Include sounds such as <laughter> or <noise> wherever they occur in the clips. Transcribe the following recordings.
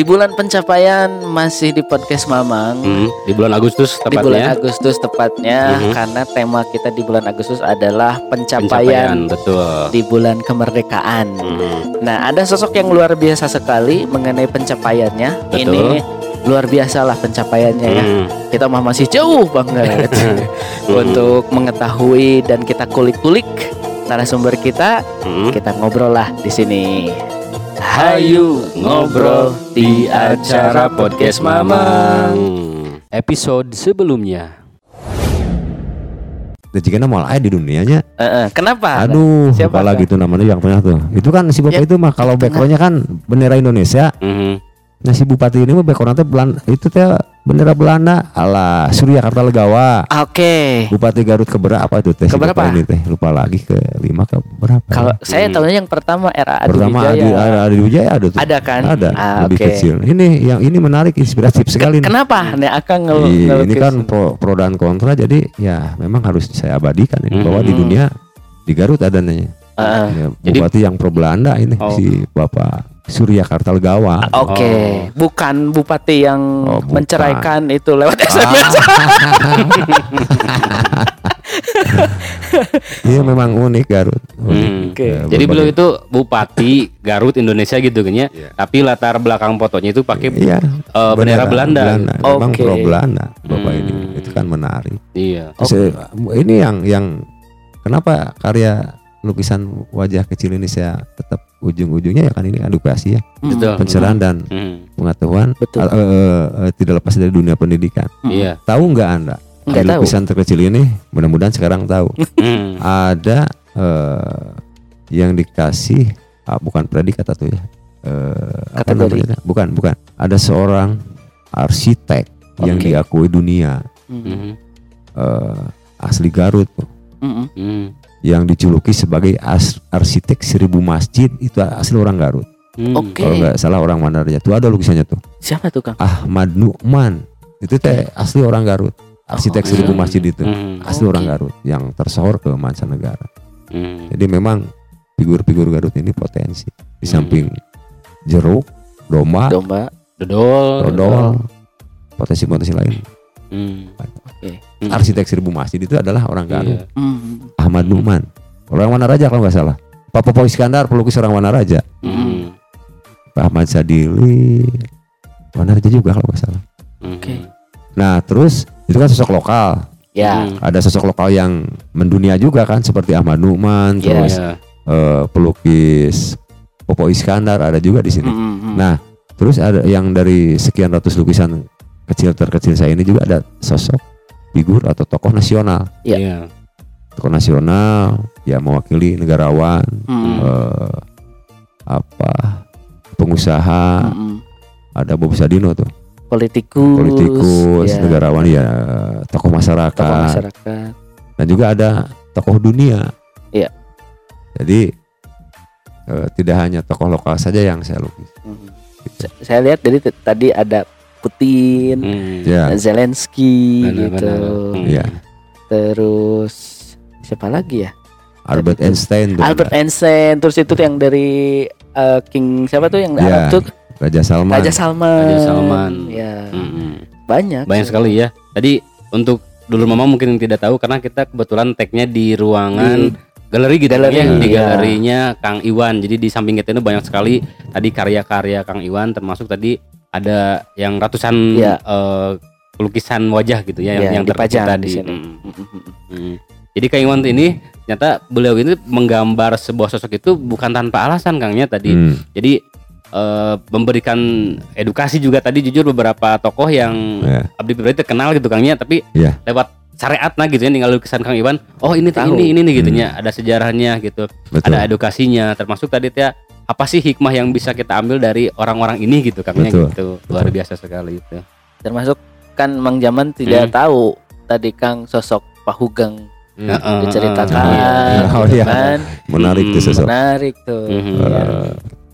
Di bulan pencapaian masih di podcast Mamang. Hmm, di bulan Agustus Di bulan tepatnya. Agustus tepatnya Mhm. karena tema kita di bulan Agustus adalah Pencapaian, pencapaian, betul. di bulan kemerdekaan. Hmm, Nah, ada sosok yang luar biasa sekali mengenai pencapaiannya. Betul. Ini luar biasa lah pencapaiannya ya. hmm. Kita mah masih jauh banget <laughs> untuk mengetahui dan kita kulik-kulik narasumber kita. Hmm. Kita ngobrol lah di sini. Hayu ngobrol di acara podcast Mamang. Episode sebelumnya. Dan jika mau di dunianya, Eh, eh, kenapa? aduh, Siapa apalagi itu namanya yang pernah tuh. Itu kan si bapak Ya, itu mah kalau backgroundnya kan bendera Indonesia. Mhm. Nah si bupati ini mah backgroundnya Belanda, itu teh bendera Belanda ala Surya Karta Legawa. Oke. Bupati Garut ke berapa itu teh? Keberapa? ini teh lupa lagi ke lima ke berapa? Kalau ya? saya Hmm. tahunya yang pertama era Adi pertama Wijaya. Adi, Adi, Adi Wijaya ada tuh. Ada kan? Ada Ah, lebih oke. kecil. Ini yang ini menarik inspiratif sekali. nih. Kenapa? Nih akan ngel Iya, ini ngelukis. kan pro, pro dan kontra jadi ya memang harus saya abadikan ini bahwa di Hmm. dunia di Garut adanya Heeh. ya, Jadi- bupati yang pro Belanda ini Oh. si Bapak Surya Kartalgawa. Oke, bukan bupati yang Oh, bukan. menceraikan itu lewat <laughs> Ah. SMS. Iya memang unik Garut. Unik. Hmm. Oke. Ya, Jadi beliau itu bupati Garut Indonesia gitu kan ya. Iya. Tapi latar belakang fotonya itu pakai Iya. eh, bendera Belanda. Memang Oke. pro Belanda Bapak Hmm. ini. Itu kan menarik. Iya. Terus, eh, ini yang yang kenapa karya lukisan wajah kecil ini saya tetap ujung-ujungnya ya kan ini edukasi ya, Betul. pencerahan dan Hmm. pengetahuan Betul. eh, eh, eh, tidak lepas dari dunia pendidikan. Iya. Tahu nggak anda? Nggak tahu. lukisan terkecil ini, mudah-mudahan sekarang tahu. <laughs> Hmm. Ada eh, yang dikasih ah, bukan predikat atau ya? eh, apa namanya? Bukan, bukan. Ada seorang arsitek yang Oke. diakui dunia. Hmm. eh, asli Garut tuh, Mhm. Hmm. Yang dijuluki sebagai as- arsitek seribu masjid itu asli orang Garut. Hmm. Oke. Kalau nggak salah orang Mandarja tuh ada lukisannya tuh. Siapa tuh Kang? Ahmad Nu'man itu teh asli orang Garut. Arsitek Oh, seribu masjid itu Hmm. asli Oke. orang Garut yang tersohor ke mancanegara. Hmm. Jadi memang figur-figur Garut ini potensi. Di Hmm. samping jeruk, domba, Domba. Dodol. dodol, potensi-potensi lain. Hmm. Hmm. Arsitek seribu masjid itu adalah orang Garut. Iya. Mhm. Ahmad Nu'man. Orang Wanaraja kalau nggak salah. Pak Popo Iskandar pelukis orang Wanaraja. Hmm. Pak Ahmad Sadili Wanaraja juga kalau nggak salah. Hmm. Oke. Nah terus itu kan sosok lokal. Ya. Hmm. Ada sosok lokal yang mendunia juga kan seperti Ahmad Nu'man, Iya. terus eh, pelukis Popo Iskandar ada juga di sini. Mhm. Nah terus ada yang dari sekian ratus lukisan kecil terkecil saya ini juga ada sosok figur atau tokoh nasional. Iya. Iya. Tokoh nasional ya mewakili negarawan, Mhm. eh, apa pengusaha, Mhm. ada Bob Sadino tuh, Politikus. politikus, ya. negarawan ya, tokoh masyarakat, Tokoh masyarakat. dan juga ada tokoh dunia. Iya. Jadi eh, tidak hanya tokoh lokal saja yang saya lukis. Sa- Saya lihat t- tadi ada Putin, Hmm. Ya, Zelensky Benar, gitu. benar. Hmm. Iya. Terus siapa lagi ya? Albert Tadi. Einstein, tuh Albert. Einstein. Terus itu yang dari eh, King siapa tuh yang Iya. Arab tuh? Raja Salman. Raja Salman. Raja Salman. Ya, Hmm. banyak. Banyak sekali ya. Tadi untuk dulu mama mungkin yang tidak tahu karena kita kebetulan tagnya di ruangan galeri gitu Galeri, ya, di iya. galerinya Kang Iwan. Jadi di samping kita ini banyak sekali tadi karya-karya Kang Iwan termasuk tadi ada yang ratusan Iya. eh, lukisan wajah gitu ya yang, Iya, yang dipajang tercipta di sini. Mm, Mhm. mm. Jadi Kang Iwan ini ternyata beliau ini menggambar sebuah sosok itu bukan tanpa alasan Kangnya tadi. Hmm, Jadi eh, memberikan edukasi juga tadi jujur beberapa tokoh yang ya. Abdi pribadi terkenal gitu Kangnya tapi Iya. lewat syariat nah gitu ya tinggal lukisan Kang Iwan oh ini Tahu. ini ini nih gitu ya ada sejarahnya gitu Betul. ada edukasinya termasuk tadi ya apa sih hikmah yang bisa kita ambil dari orang-orang ini gitu Kangnya Betul. gitu luar biasa sekali itu Termasuk kan Mang Jaman tidak Hmm. tahu tadi Kang sosok Pahugeng Heeh, diceritakan heeh. Oh, gitu iya. kan. Menarik tuh Hmm. sosok Menarik tuh. Ya. eh,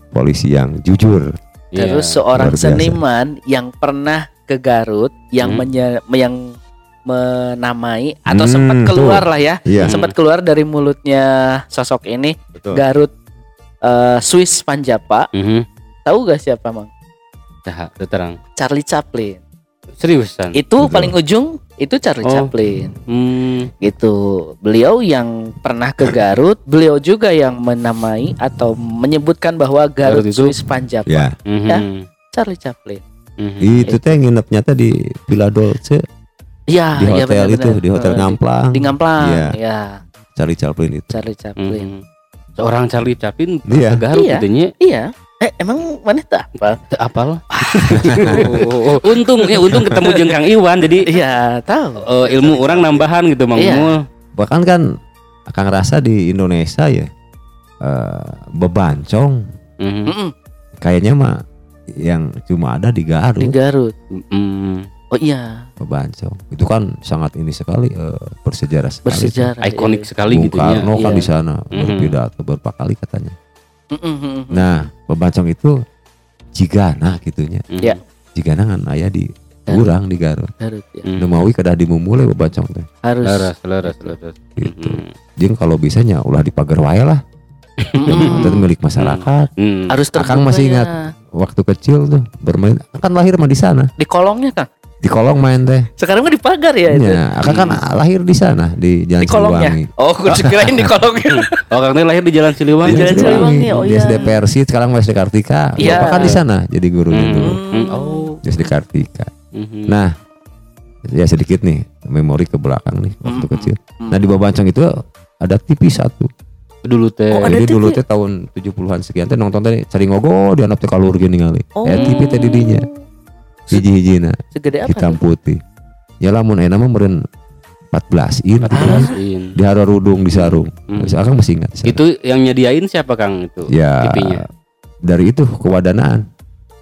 polisi yang jujur. Iya. Terus seorang luar biasa. seniman yang pernah ke Garut yang Hmm. menye- yang menamai atau Hmm, sempat tuh. keluar lah ya, Iya. sempat keluar dari mulutnya sosok ini Betul. Garut eh, Swiss Panjapa. Mhm. Tahu gak siapa mang? Nah, udah terang. Charlie Chaplin. Seriusan. Itu Betul. paling ujung itu Charlie Oh. Chaplin. Hmm. Gitu. Beliau yang pernah ke Garut, beliau juga yang menamai atau menyebutkan bahwa Garut, Garut itu- Swiss Panjapa. Ya, mhm, Charlie Chaplin. mhm. itu teh nginepnya teh di Villa Dolce Ya, di ya hotel itu, benar-benar. di hotel Ngamplang. Di Ngamplang. Iya. Ya, Charlie Chaplin itu. Charlie Chaplin. Mhm. Seorang Charlie Chaplin Iya. ke Garut Iya. gitu nya. Iya. Eh, emang mana tak apa? Apal. <laughs> untung ya untung ketemu jeung Kang Iwan jadi Iya, tahu. eh, ilmu orang nambahan gitu Mang Iya. Mul. Bahkan kan akan rasa di Indonesia ya eh, bebancong Mhm. Mm-mm, kayaknya mah yang cuma ada di Garut Di Garut. Mm. Oh iya, bebancong. Itu kan sangat ini sekali eh, bersejarah sekali. bersejarah. Ikonik iya. sekali Bung gitu ya. Karno kan Iya. di sana Mhm. berpidato beberapa kali katanya. Mm-mm, mm-mm. Nah, bebancong itu Cigana gitunya. Mhm. Ya. Cigana kan aya di Garut. Urang di Garut. Garut ya. Mhm. Nemawi kedah dimumule bebancong teh. Harus. Leres, leres, leres. Gitu. Jeung kalau bisanya ulah dipagar wae lah. Itu milik masyarakat. Hmm. Harus Akang masih ya. ingat. Waktu kecil tuh bermain kan lahir mah di sana. Di kolongnya Kang. Di kolong main teh. Sekarang mah dipagar ya itu. Ya, akang kan lahir di sana di Jalan Di kolongnya. Siliwangi. Oh, gue <laughs> kirain di kolongnya. <laughs> Oh, Kang Teh lahir di Jalan Siliwangi. Di Jalan Siliwangi, oh di iya. SD Persi sekarang SD Kartika. Iya. Bapak kan di sana jadi gurunya Hmm. dulu. Hmm. Oh. Hmm. Di SD Kartika. Mhm. Nah, ya sedikit nih memori ke belakang nih waktu Hmm. kecil. Hmm. Nah, di Babancong itu ada TV satu. dulu teh. Oh, Jadi TV? dulu teh tahun 70-an sekian teh nonton teh cari ngogo di anak teh kalur gini ningali. Oh. Ya TV teh di dinya. Hiji-hijina Segede apa? hitam putih. Ya lamun enak mah meureun 14 in. 14 Di hara rudung di sarung. Hmm. Akang masih ingat. di. Itu yang nyediain siapa Kang itu? ya dari itu kewadanaan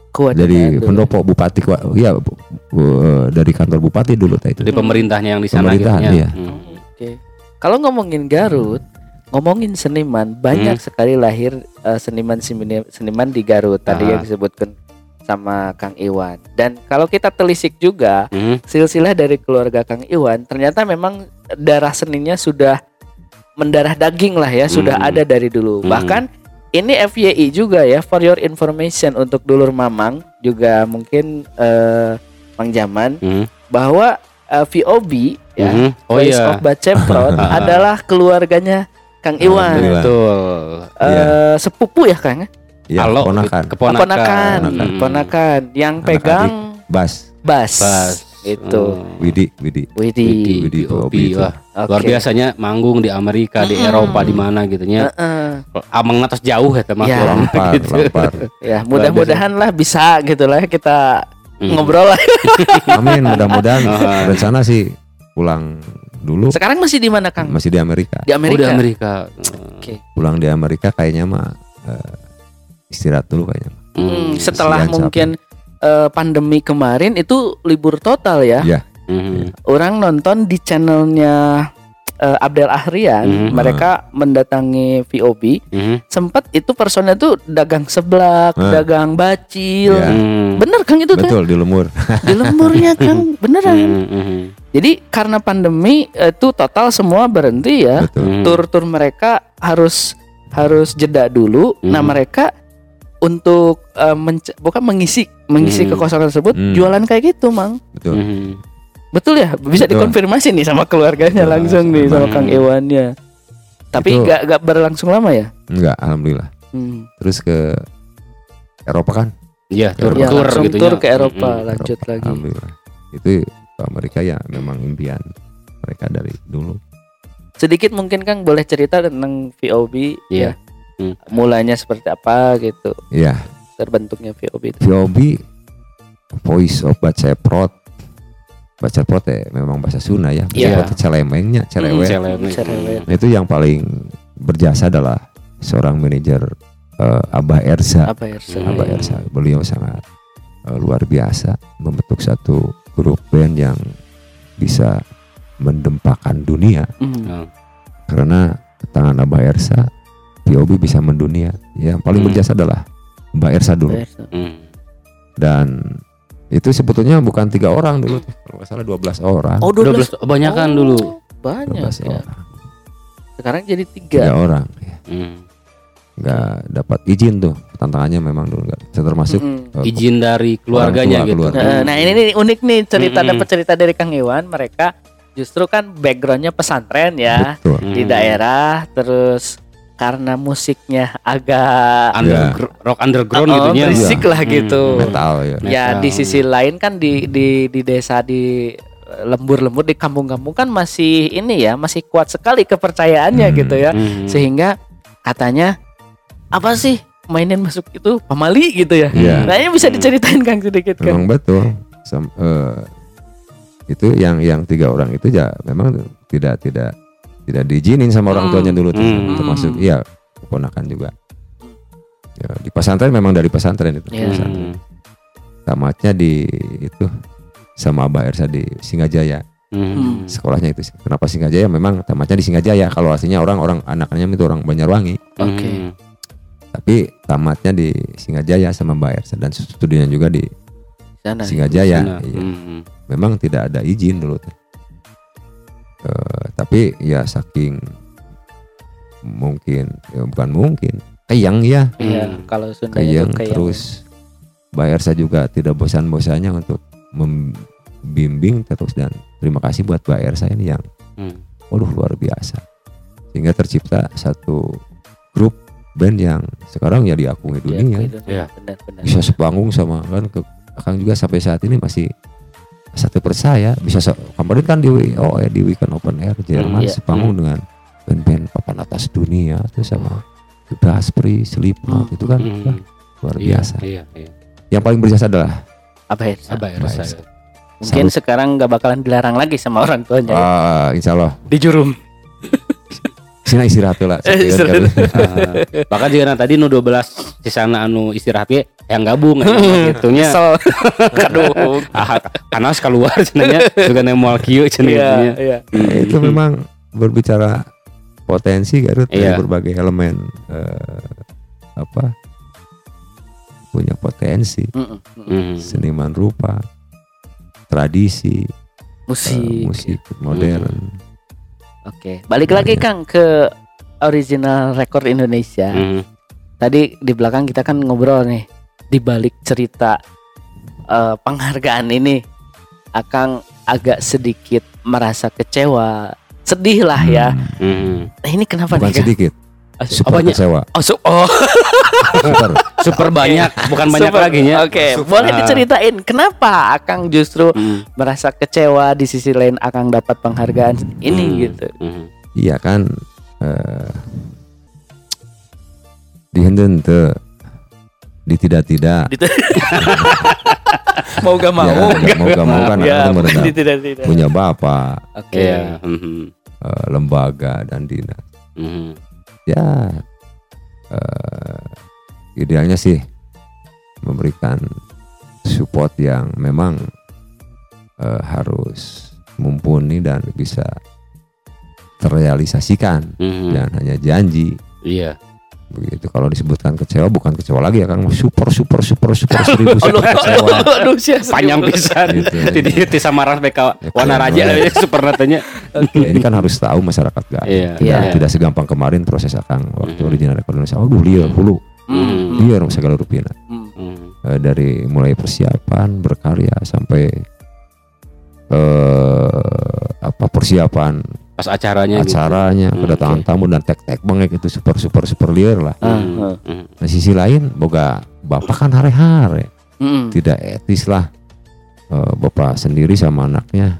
Kuat dari pendopo bupati Kwa- ya bu- bu- dari kantor bupati dulu itu. Dari pemerintahnya yang di sana Pemerintahan, gitu iya. Hmm. Oke. Kalau ngomongin Garut, ngomongin seniman, banyak sekali lahir eh, seniman seniman seniman di Garut tadi Ah. yang disebutkan sama Kang Iwan. Dan kalau kita telisik juga Hmm. silsilah dari keluarga Kang Iwan, ternyata memang darah seninya sudah mendarah daging lah ya, sudah Hmm. ada dari dulu. Hmm. Bahkan ini FYI juga ya, for your information untuk dulur Mamang juga mungkin eh, Mang Jaman Hmm. bahwa eh, VOB ya Mhm. Oh Voice iya. of Baceprot <laughs> adalah keluarganya Kang Iwan. Betul. Eh, sepupu ya Kang? Ya, Halo, ponakan. Keponakan. Keponakan, Hmm. ponakan yang Anak pegang Bas, bass. Pas. Itu. Oh. Widi, Widi. Widih. Widih VOB, VOB itu. wah. Oke. Luar biasanya manggung di Amerika, di Mm-mm. Eropa, di mana gitu nya. Heeh. Amang atas jauh ya teman Ya. Lampar, gitu. lampar. Ya, mudah-mudahan lah bisa gitu lah kita Hmm. ngobrol lah. <laughs> Amin, mudah-mudahan <laughs> Ah. rencana sih pulang dulu Sekarang masih di mana Kang? masih di Amerika. Di Oh, di Amerika. Amerika. Oke. Pulang di Amerika kayaknya mah eh, istirahat dulu kayaknya. Hmm, setelah Kasihan mungkin eh, pandemi kemarin itu libur total ya. Iya. Mhm. Orang nonton di channelnya eh, Abdel Ahrian, Hmm. mereka mendatangi VOB, Mhm. sempat itu personnya tuh dagang seblak, Hmm. dagang bacil. Iya. Hmm. Bener Kang itu kan? Betul di lemur. Di lemburnya <laughs> Kang, beneran. Mhm, mhm. Jadi karena pandemi itu total semua berhenti ya. Betul. Hmm. Tur-tur mereka harus harus jeda dulu. Nah, Hmm. mereka untuk eh, menc- bukan mengisi mengisi Hmm. kekosongan tersebut Hmm. jualan kayak gitu, Mang. Betul. Mhm. Betul ya? Bisa Betul. dikonfirmasi nih sama keluarganya Betul, langsung nih sama memang. Kang Iwannya. Tapi Itu- gak, gak berlangsung lama ya? Enggak, alhamdulillah. Hmm. Terus ke Eropa kan? Iya, tur Ya, tur gitu tur ke Eropa, Mhm. lanjut Eropa, lagi. Alhamdulillah. Itu ke Amerika ya memang impian mereka dari dulu. Sedikit mungkin Kang boleh cerita tentang VOB Iya. ya. Hmm. Mulanya seperti apa gitu, Iya, terbentuknya VOB itu. VOB Voice of Baceprot. Baceprot ya memang bahasa Sunda ya. Iya. Baceprot celemengnya. Cerewet. Nah, itu yang paling berjasa adalah seorang manajer eh, Abah Erza. Apa ya? Sir? Hmm. Abah Erza. Beliau sangat eh, luar biasa membentuk satu grup band yang bisa mendempakan dunia Hmm. Oh. karena tangan Abah Ersa POB bisa mendunia. Yang paling Hmm. berjasa adalah Mbak Ersa dulu Hmm. dan itu sebetulnya bukan tiga orang dulu tuh. kalau nggak salah 12 orang. Oh, 12 12 kebanyakan Oh, dulu. Banyak 12 ya. orang. Sekarang jadi Tiga tiga. orang. ya. Hmm. nggak dapat izin tuh tantangannya memang dulu nggak termasuk Mm-mm. eh, Izin dari keluarganya tua, gitu. keluarga. Nah, nah, ini nih unik nih cerita Mm-mm. dapat cerita dari Kang Iwan mereka justru kan backgroundnya pesantren ya betul di Hmm. daerah terus karena musiknya agak Undergr- rock underground oh, gitu nya. berisik Iya. lah gitu. metal ya Ya Metal. di sisi lain kan di di di desa di eh, lembur-lembur di kampung-kampung kan masih ini ya masih kuat sekali kepercayaannya Hmm. gitu ya Hmm. sehingga katanya apa sih mainin masuk itu pamali gitu ya. Iya. Nah ini bisa diceritain Kang sedikit kan. memang betul Sam- eh, itu yang yang tiga orang itu ya memang tidak tidak tidak diizinin sama orang Hmm. tuanya dulu tuh Hmm. termasuk iya keponakan juga ya, di pesantren memang dari pesantren itu Iya. pesantren. Hmm. tamatnya di itu sama Abah Ersa di Singajaya Hmm. sekolahnya itu kenapa Singajaya memang tamatnya di Singajaya kalau aslinya orang orang anaknya itu orang Banyarwangi Oke. Hmm. tapi tamatnya di Singajaya sama Mbak Ersa dan studinya juga di Sana. Singajaya Sana. Iya. Hmm. memang tidak ada izin dulu tuh. Eh, tapi ya saking mungkin ya bukan mungkin keyang ya Iya, Hmm. kalau Sunda keyang itu kayak terus Mbak Ersa juga tidak bosan-bosannya untuk membimbing terus dan terima kasih buat Mbak Ersa ini yang Hmm. waduh luar biasa sehingga tercipta satu grup band yang sekarang ya diakui dunia itu. Iya. Benar-benar. bisa sepanggung sama kan ke Akang juga sampai saat ini masih satu percaya bisa se- kemarin kan di oh ya di Weekend Open Air Jerman iya. sepanggung dengan band-band papan atas dunia terus sama Gaspri, Slipknot itu kan Hmm. wah, luar Iya, biasa. Iya, iya. Yang paling berjasa adalah Apa ya? Sabar, Baik. saya. Mungkin Salut. sekarang nggak bakalan dilarang lagi sama orang tuanya. ya. ah, Insya Allah Di jurum. sini istirahat lah. Eh, istirahat. <laughs> Ah, Bahkan juga nah, tadi nu 12 sisana anu istirahat ge yang gabung gitu nya. Kesel. <laughs> Aduh. Ah, panas keluar cenanya <laughs> juga nemual kieu cenah Iya, gitu nya. iya. Ya, itu memang berbicara potensi Garut dari Iya. berbagai elemen eh, apa punya potensi mm-mm. Hmm. seniman rupa tradisi eh, Musik. musik modern Oke, balik lagi Banyak. Kang ke original record Indonesia. Hmm. Tadi di belakang kita kan ngobrol nih di balik cerita eh, penghargaan ini, Akang agak sedikit merasa kecewa, sedih lah ya. Hmm. Nah, ini kenapa bukan nih? Sedikit Ah, super apanya? kecewa Oh, su- oh, super Super banyak, bukan banyak super. lagi nya. Oke, Super. boleh diceritain kenapa Akang justru Hmm. merasa kecewa di sisi lain Akang dapat penghargaan ini Hmm. gitu. Hmm. iya kan eh dihenten teu di tidak tidak Mau gak mau. Ya, mau gak mau kan ya, tidak tidak. punya bapak Oke. Iya. Hmm. eh, lembaga dan dinas Hmm. ya eh, idealnya sih memberikan support yang memang eh, harus mumpuni dan bisa terrealisasikan Hmm. dan hanya janji Iya. Begitu kalau disebutkan kecewa bukan kecewa lagi ya kan super super super super <laughs> seribu super kecewa Panjang pisan. Gitu. Jadi ti samaras BK Ya, Wana Raja <laughs> keren ya, super natanya. Ya, ini kan harus tahu masyarakat gak Iya. tidak, Iya. tidak segampang kemarin proses akang waktu Hmm. original record Indonesia aduh liar hulu Hmm. liar segala rupiah. Eh, dari mulai persiapan berkarya sampai eh apa persiapan Pas acaranya gitu. acaranya Hmm, kedatangan oke. tamu dan tek-tek banget itu super super super liar lah Hmm. Ah, Hmm. nah sisi lain boga bapak kan hare-hare Hmm. tidak etis lah Eh, bapak sendiri sama anaknya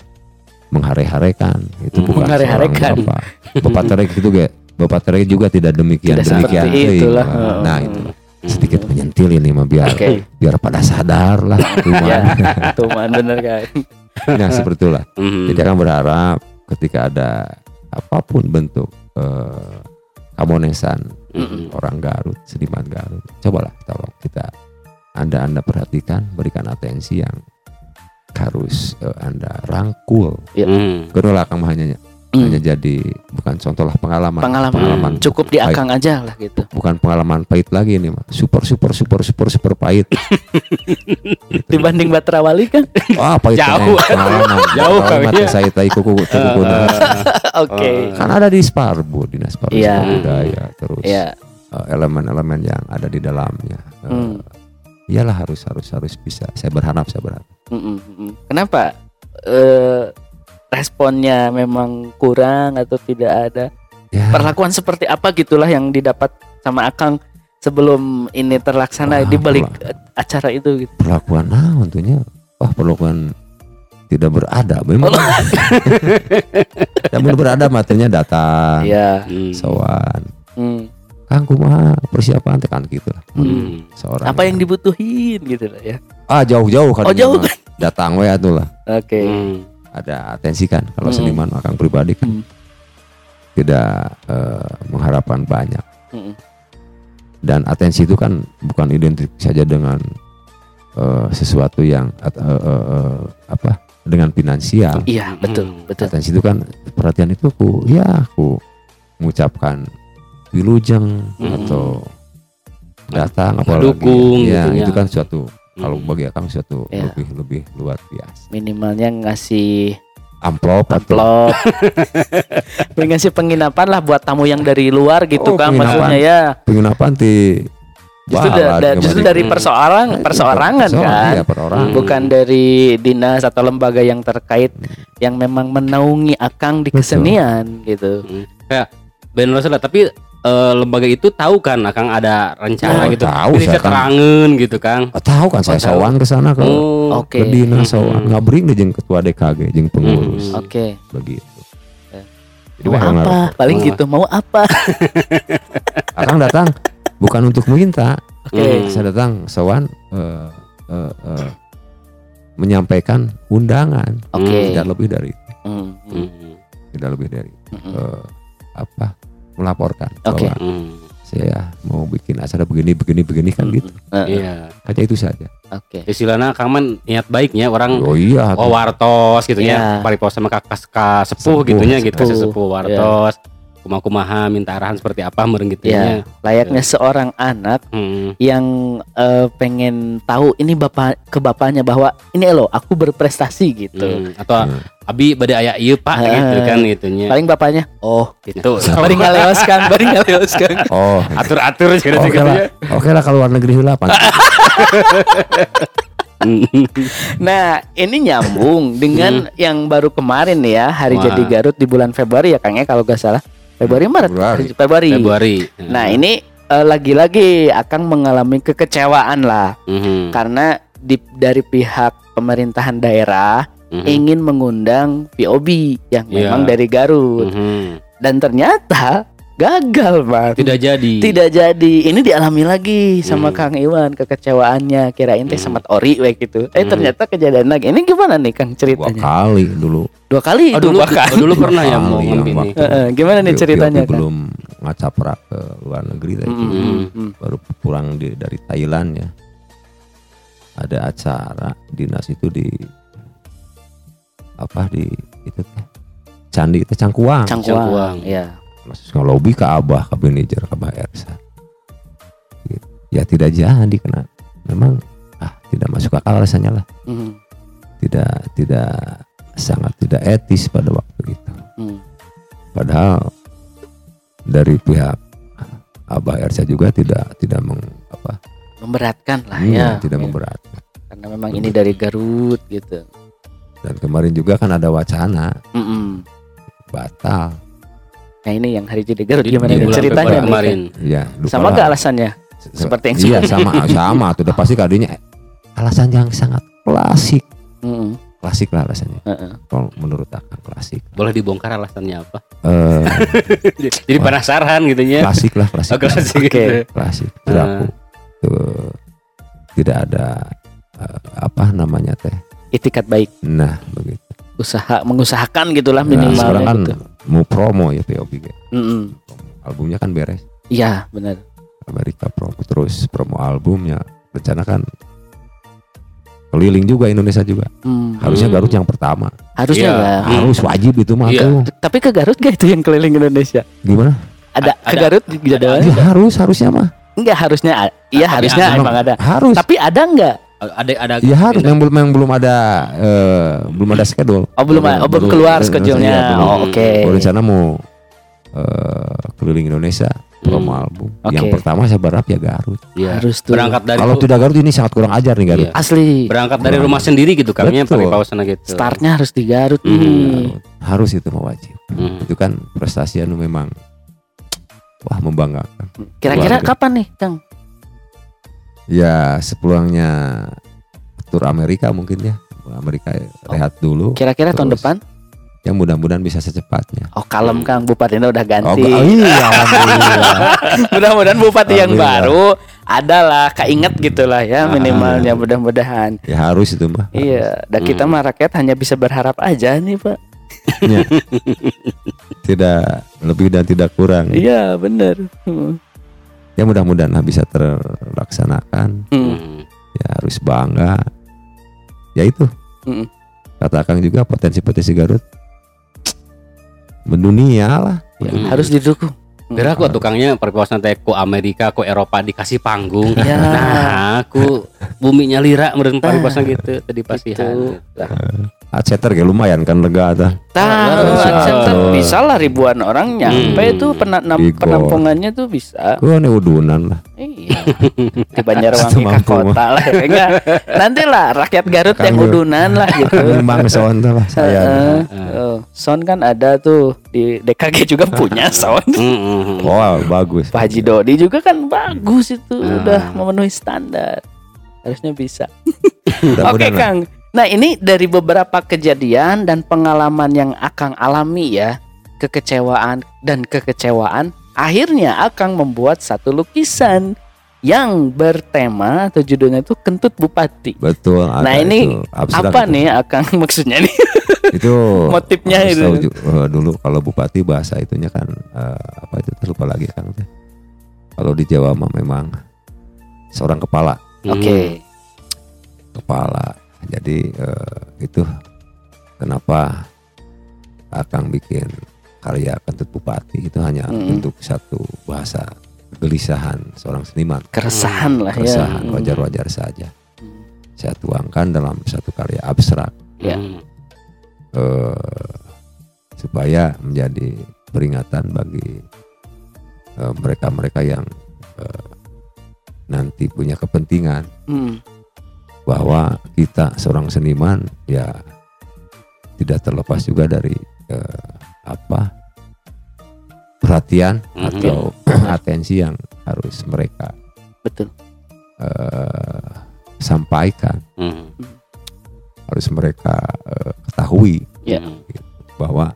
menghare-harekan itu Hmm. bukan Menghare-harekan. bapak bapak terek itu gak bapak terek juga tidak demikian Tidak demikian itulah. nah, nah itu sedikit menyentil ini mah biar Oke. biar pada sadar lah <laughs> Ya, Tuman. tuh man bener kan. nah seperti itulah. Jadi akan berharap ketika ada apa pun bentuk eh, kamonesan Hmm. orang Garut, seniman Garut, cobalah tolong kita anda anda perhatikan, berikan atensi yang harus eh, anda rangkul. Hmm. Kedua lah Kang hanya Hmm. hanya jadi bukan contoh lah pengalaman, Pengalaman. Cukup di akang aja lah gitu. bukan pengalaman pahit lagi ini mah, super super super super super pahit. <laughs> Dibanding Batra Wali kan. Wah pahit Jauh. kena pengalaman, <laughs> Jauh, iya. saya tai kuku kuku kuku. <laughs> Oke. kan ada di Sparbu dinas Iya. pariwisata budaya terus Ya. eh, elemen-elemen yang ada di dalamnya. Eh, Hmm. Iyalah harus harus harus bisa. Saya berharap saya berharap. Mm-mm, mm-mm. Kenapa eh, responnya memang kurang atau tidak ada? Ya, Perlakuan seperti apa gitulah yang didapat sama Akang sebelum ini terlaksana Ah, di balik eh, acara itu gitu. perlakuan nah tentunya wah perlakuan tidak beradab memang. <laughs> Namun beradab materinya datang, Iya. Hmm. sowan. Hmm. Kang kumaha persiapan teh kan gitu lah. Hmm. Seorang Apa yang dibutuhin gitu lah ya. ah jauh-jauh kan Oh jauh kan? datang we atuh lah. Oke. Hmm. Ada atensi kan kalau Hmm. seniman akan pribadi kan Hmm. tidak eh, mengharapkan banyak Mm-mm. dan atensi itu kan bukan identik saja dengan eh, sesuatu yang eh, eh, eh, apa dengan finansial. Iya betul Hmm. betul. Atensi itu kan perhatian itu ku ya aku mengucapkan wilujeng Hmm. atau datang apalagi Dukung ya gitu ya. itu kan suatu kalau Hmm. bagi akang suatu Ya. lebih lebih luar biasa Minimalnya ngasih amplop atau amplop. <laughs> ngasih penginapan lah buat tamu yang dari luar gitu Oh, kan maksudnya ya. penginapan di Justru, da- da- justru dari Hmm. perseorang Nah, itu perseorangan perseorangan, kan. iya, perorangan. Hmm. bukan dari dinas atau lembaga yang terkait yang memang menaungi akang di Betul. kesenian gitu. Ben lah tapi eh, lembaga itu tahu kan Kang ada rencana Oh, gitu. tahu, Ini saya kan- keterangan gitu Kang. Oh, tahu kan saya Oh, sowan ke sana ke Oh. Oke. ke dinas Hmm. sowan ngabring deh jeung ketua DKG jeung pengurus Hmm. Oke. begitu. Ya. Jadi Mau apa? Paling gitu. Mau apa? <laughs> Akang datang bukan untuk minta, Oke. Hmm. saya datang sowan eh, eh, eh, menyampaikan undangan Oke. tidak lebih dari Hmm, hmm, Hmm. tidak lebih dari hmm, eh, apa melaporkan Oke. bahwa Hmm. saya mau bikin acara begini begini begini kan hmm. gitu Eh, Iya. hanya itu saja Oke. Istilahnya Kang man niat baiknya orang oh iya oh wartos gitu Iya. ya. Paripos sama kakak ka sepuh Sepuh, gitunya gitu sepuh. kasih sepuh wartos. Kumaha-kumaha minta arahan seperti apa meureun gitu Ya, nya. layaknya seorang anak Hmm. yang eh, pengen tahu ini bapak ke bapaknya bahwa ini lo aku berprestasi gitu. Hmm. Atau Hmm. abi bade aya ieu Pak Eh. gitu kan gitunya. Paling bapaknya, oh gitu. Nah. Bari ngaleoskan, bari ngaleoskan. <laughs> oh Atur-atur gitu oke lah oke lah kalau luar negeri lah <laughs> Nah, ini nyambung dengan yang baru kemarin ya, Hari. Wah. Jadi Garut di bulan Februari ya Kang ya kalau gak salah. Februari Maret. Februari. Februari. Februari. Nah, ini eh, lagi-lagi akan mengalami kekecewaan lah Mhm. karena di dari pihak pemerintahan daerah Mhm. ingin mengundang POB yang Iya. memang dari Garut Mhm. dan ternyata gagal, Pak. Tidak jadi. Tidak jadi. Ini dialami lagi sama Hmm. Kang Iwan kekecewaannya. Kirain teh Hmm. sama ori we gitu. Eh Hmm. ternyata kejadian lagi. Ini gimana nih Kang dua ceritanya? kali dulu Dua kali Oh, itu dulu, bahkan. oh, dulu pernah ya mau waktu Heeh, gimana nih ceritanya Kang? belum ngacaprak ke luar negeri tadi. Hmm, hmm, hmm. baru pulang di, dari Thailand ya ada acara dinas itu di apa di itu teh candi itu cangkuang Cangkuang. Cangkuang. Ya. Masih ngelobi ke abah ke manajer ke abah Ersa Gitu. ya tidak jadi kena memang ah tidak masuk akal rasanya lah Hmm, tidak tidak sangat tidak etis pada waktu itu hmm. padahal dari pihak abah Ersa juga tidak tidak meng, apa Memberatkan lah hmm, ya. tidak Ya. memberatkan Karena memang ini dari Garut gitu. dan kemarin juga kan ada wacana Mm-mm. batal Nah ini yang hari jadi Garut gimana di bulan ceritanya kemarin. ya Kang? Sama gak alasannya? Se- seperti yang iya sama sama tuh udah pasti kadinya alasan yang sangat klasik Mm-mm. klasik lah alasannya Heeh. kalau menurut aku klasik Boleh dibongkar alasannya apa? Eh, <laughs> Jadi penasaran gitu ya. klasik lah klasik Oh, klasik Oke. gitu. klasik Menurut aku tuh tidak ada eh, apa namanya teh Itikat baik, nah begitu usaha mengusahakan gitulah nah, minimal sekarang kan gitu. Mau promo ya POB kan. Mm-mm. albumnya kan beres Iya benar. Amerika promo terus promo albumnya rencana kan keliling juga Indonesia juga Hmm. harusnya Hmm. Garut yang pertama Harusnya Iya. ya. harus wajib itu mah Iya. tuh Tapi ke Garut gak itu yang keliling Indonesia? gimana Ada, A- ke ada. Garut jadwalnya? ya harus harusnya mah Enggak harusnya. Iya harusnya ada. emang ada. harus Tapi ada enggak? Ada ada ya harus yang belum yang belum ada eh, belum ada schedule Oh belum oh, belum keluar Iya, schedule-nya. belum. Oh oke. Kalau rencana mau eh, keliling Indonesia promo Hmm. album. Oke. Yang pertama saya berharap ya Garut. Iya. Harus tuh. Berangkat dari Kalau tidak Garut ini sangat kurang ajar nih Garut. Iya. Asli. berangkat dari Kurang. rumah sendiri gitu kami Betul. pakai kawasan gitu. Startnya harus di Garut Hmm. nih. Harus itu mah wajib. Hmm. Itu kan prestasi anu memang wah membanggakan. Kira-kira kapan nih, Kang? Ya sepulangnya tur Amerika mungkin ya. Amerika rehat dulu. Kira-kira tahun depan? Ya mudah-mudahan bisa secepatnya. Oh, kalem Kang, bupatinya udah Oh, ganti. ga- iya, alhamdulillah. <laughs> Mudah-mudahan bupati yang baru adalah keinget gitulah ya minimalnya mudah-mudahan. ya harus itu mah. Iya, dan kita Hmm. mah rakyat hanya bisa berharap aja nih, Pak. <laughs> Tidak lebih dan tidak kurang. Iya, bener. Hmm. Ya mudah-mudahan lah bisa terlaksanakan. Hmm. Hmm. Ya harus bangga. Ya itu. Hmm. Kata Kang juga potensi-potensi Garut mendunia lah. Ya, Hmm. Harus didukung. Kira aku tukangnya perkawasan teh ku Amerika ku Eropa dikasih panggung. Ya. Nah, aku buminya lira meureun paribasan gitu tadi pasihan. Gitu. Aceter kayak lumayan kan lega tah. Tahu, Bisa. center bisa lah ribuan orang nyampe Hmm. itu penanam Igor. penampungannya tuh bisa. Gua nih udunan lah. Iya. <laughs> Di Banjarwangi ke kota lah ya enggak. <laughs> Nanti lah rakyat Garut yang Kang, udunan lah gitu. <laughs> Memang soal lah saya. Heeh. Oh, sound kan ada tuh di DKG juga punya sound. Hmm, hmm, hmm. Wow, bagus. Pak Haji Dodi juga kan bagus itu Hmm. udah memenuhi standar. Harusnya bisa. Oke. Kang. Nah ini dari beberapa kejadian dan pengalaman yang Akang alami ya kekecewaan dan kekecewaan akhirnya Akang membuat satu lukisan yang bertema atau judulnya itu Kentut Bupati. Betul. ada Nah, ini Apa itu. nih Akang <laughs> maksudnya nih? Itu <laughs> motifnya harus itu? tahu eh, dulu kalau bupati bahasa itunya kan eh, apa itu lupa lagi kan. Kalau di Jawa mah memang seorang kepala, Oke. kepala. Jadi eh, itu kenapa Akang bikin karya kentut bupati itu hanya Mm-mm. untuk satu bahasa kegelisahan seorang seniman. Keresahan lah ya. Keresahan Hmm. wajar-wajar saja. Hmm. Saya tuangkan dalam satu karya abstrak Ya. Hmm. eh, supaya menjadi peringatan bagi eh, mereka-mereka yang eh, nanti punya kepentingan Hmm. Bahwa kita seorang seniman ya tidak terlepas juga dari eh, apa perhatian Mhm. atau <clears throat> atensi yang harus mereka Betul. eh, sampaikan Hmm. harus mereka eh, ketahui Ya. Hmm. bahwa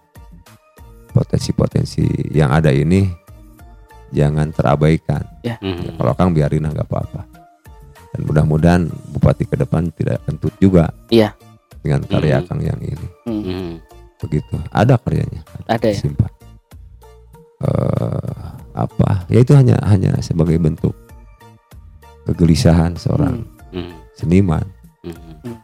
potensi-potensi yang ada ini jangan terabaikan. Hmm. Kalau Kang biarin nggak apa-apa. Dan mudah-mudahan bupati ke depan tidak kentut juga. Iya. Dengan karya Mhm. Kang yang ini. Hmm. Hmm. Begitu. Ada karyanya. Ada ya. Simpan. Eh, apa? Ya itu hanya hanya sebagai bentuk kegelisahan seorang Hmm. seniman. Hmm.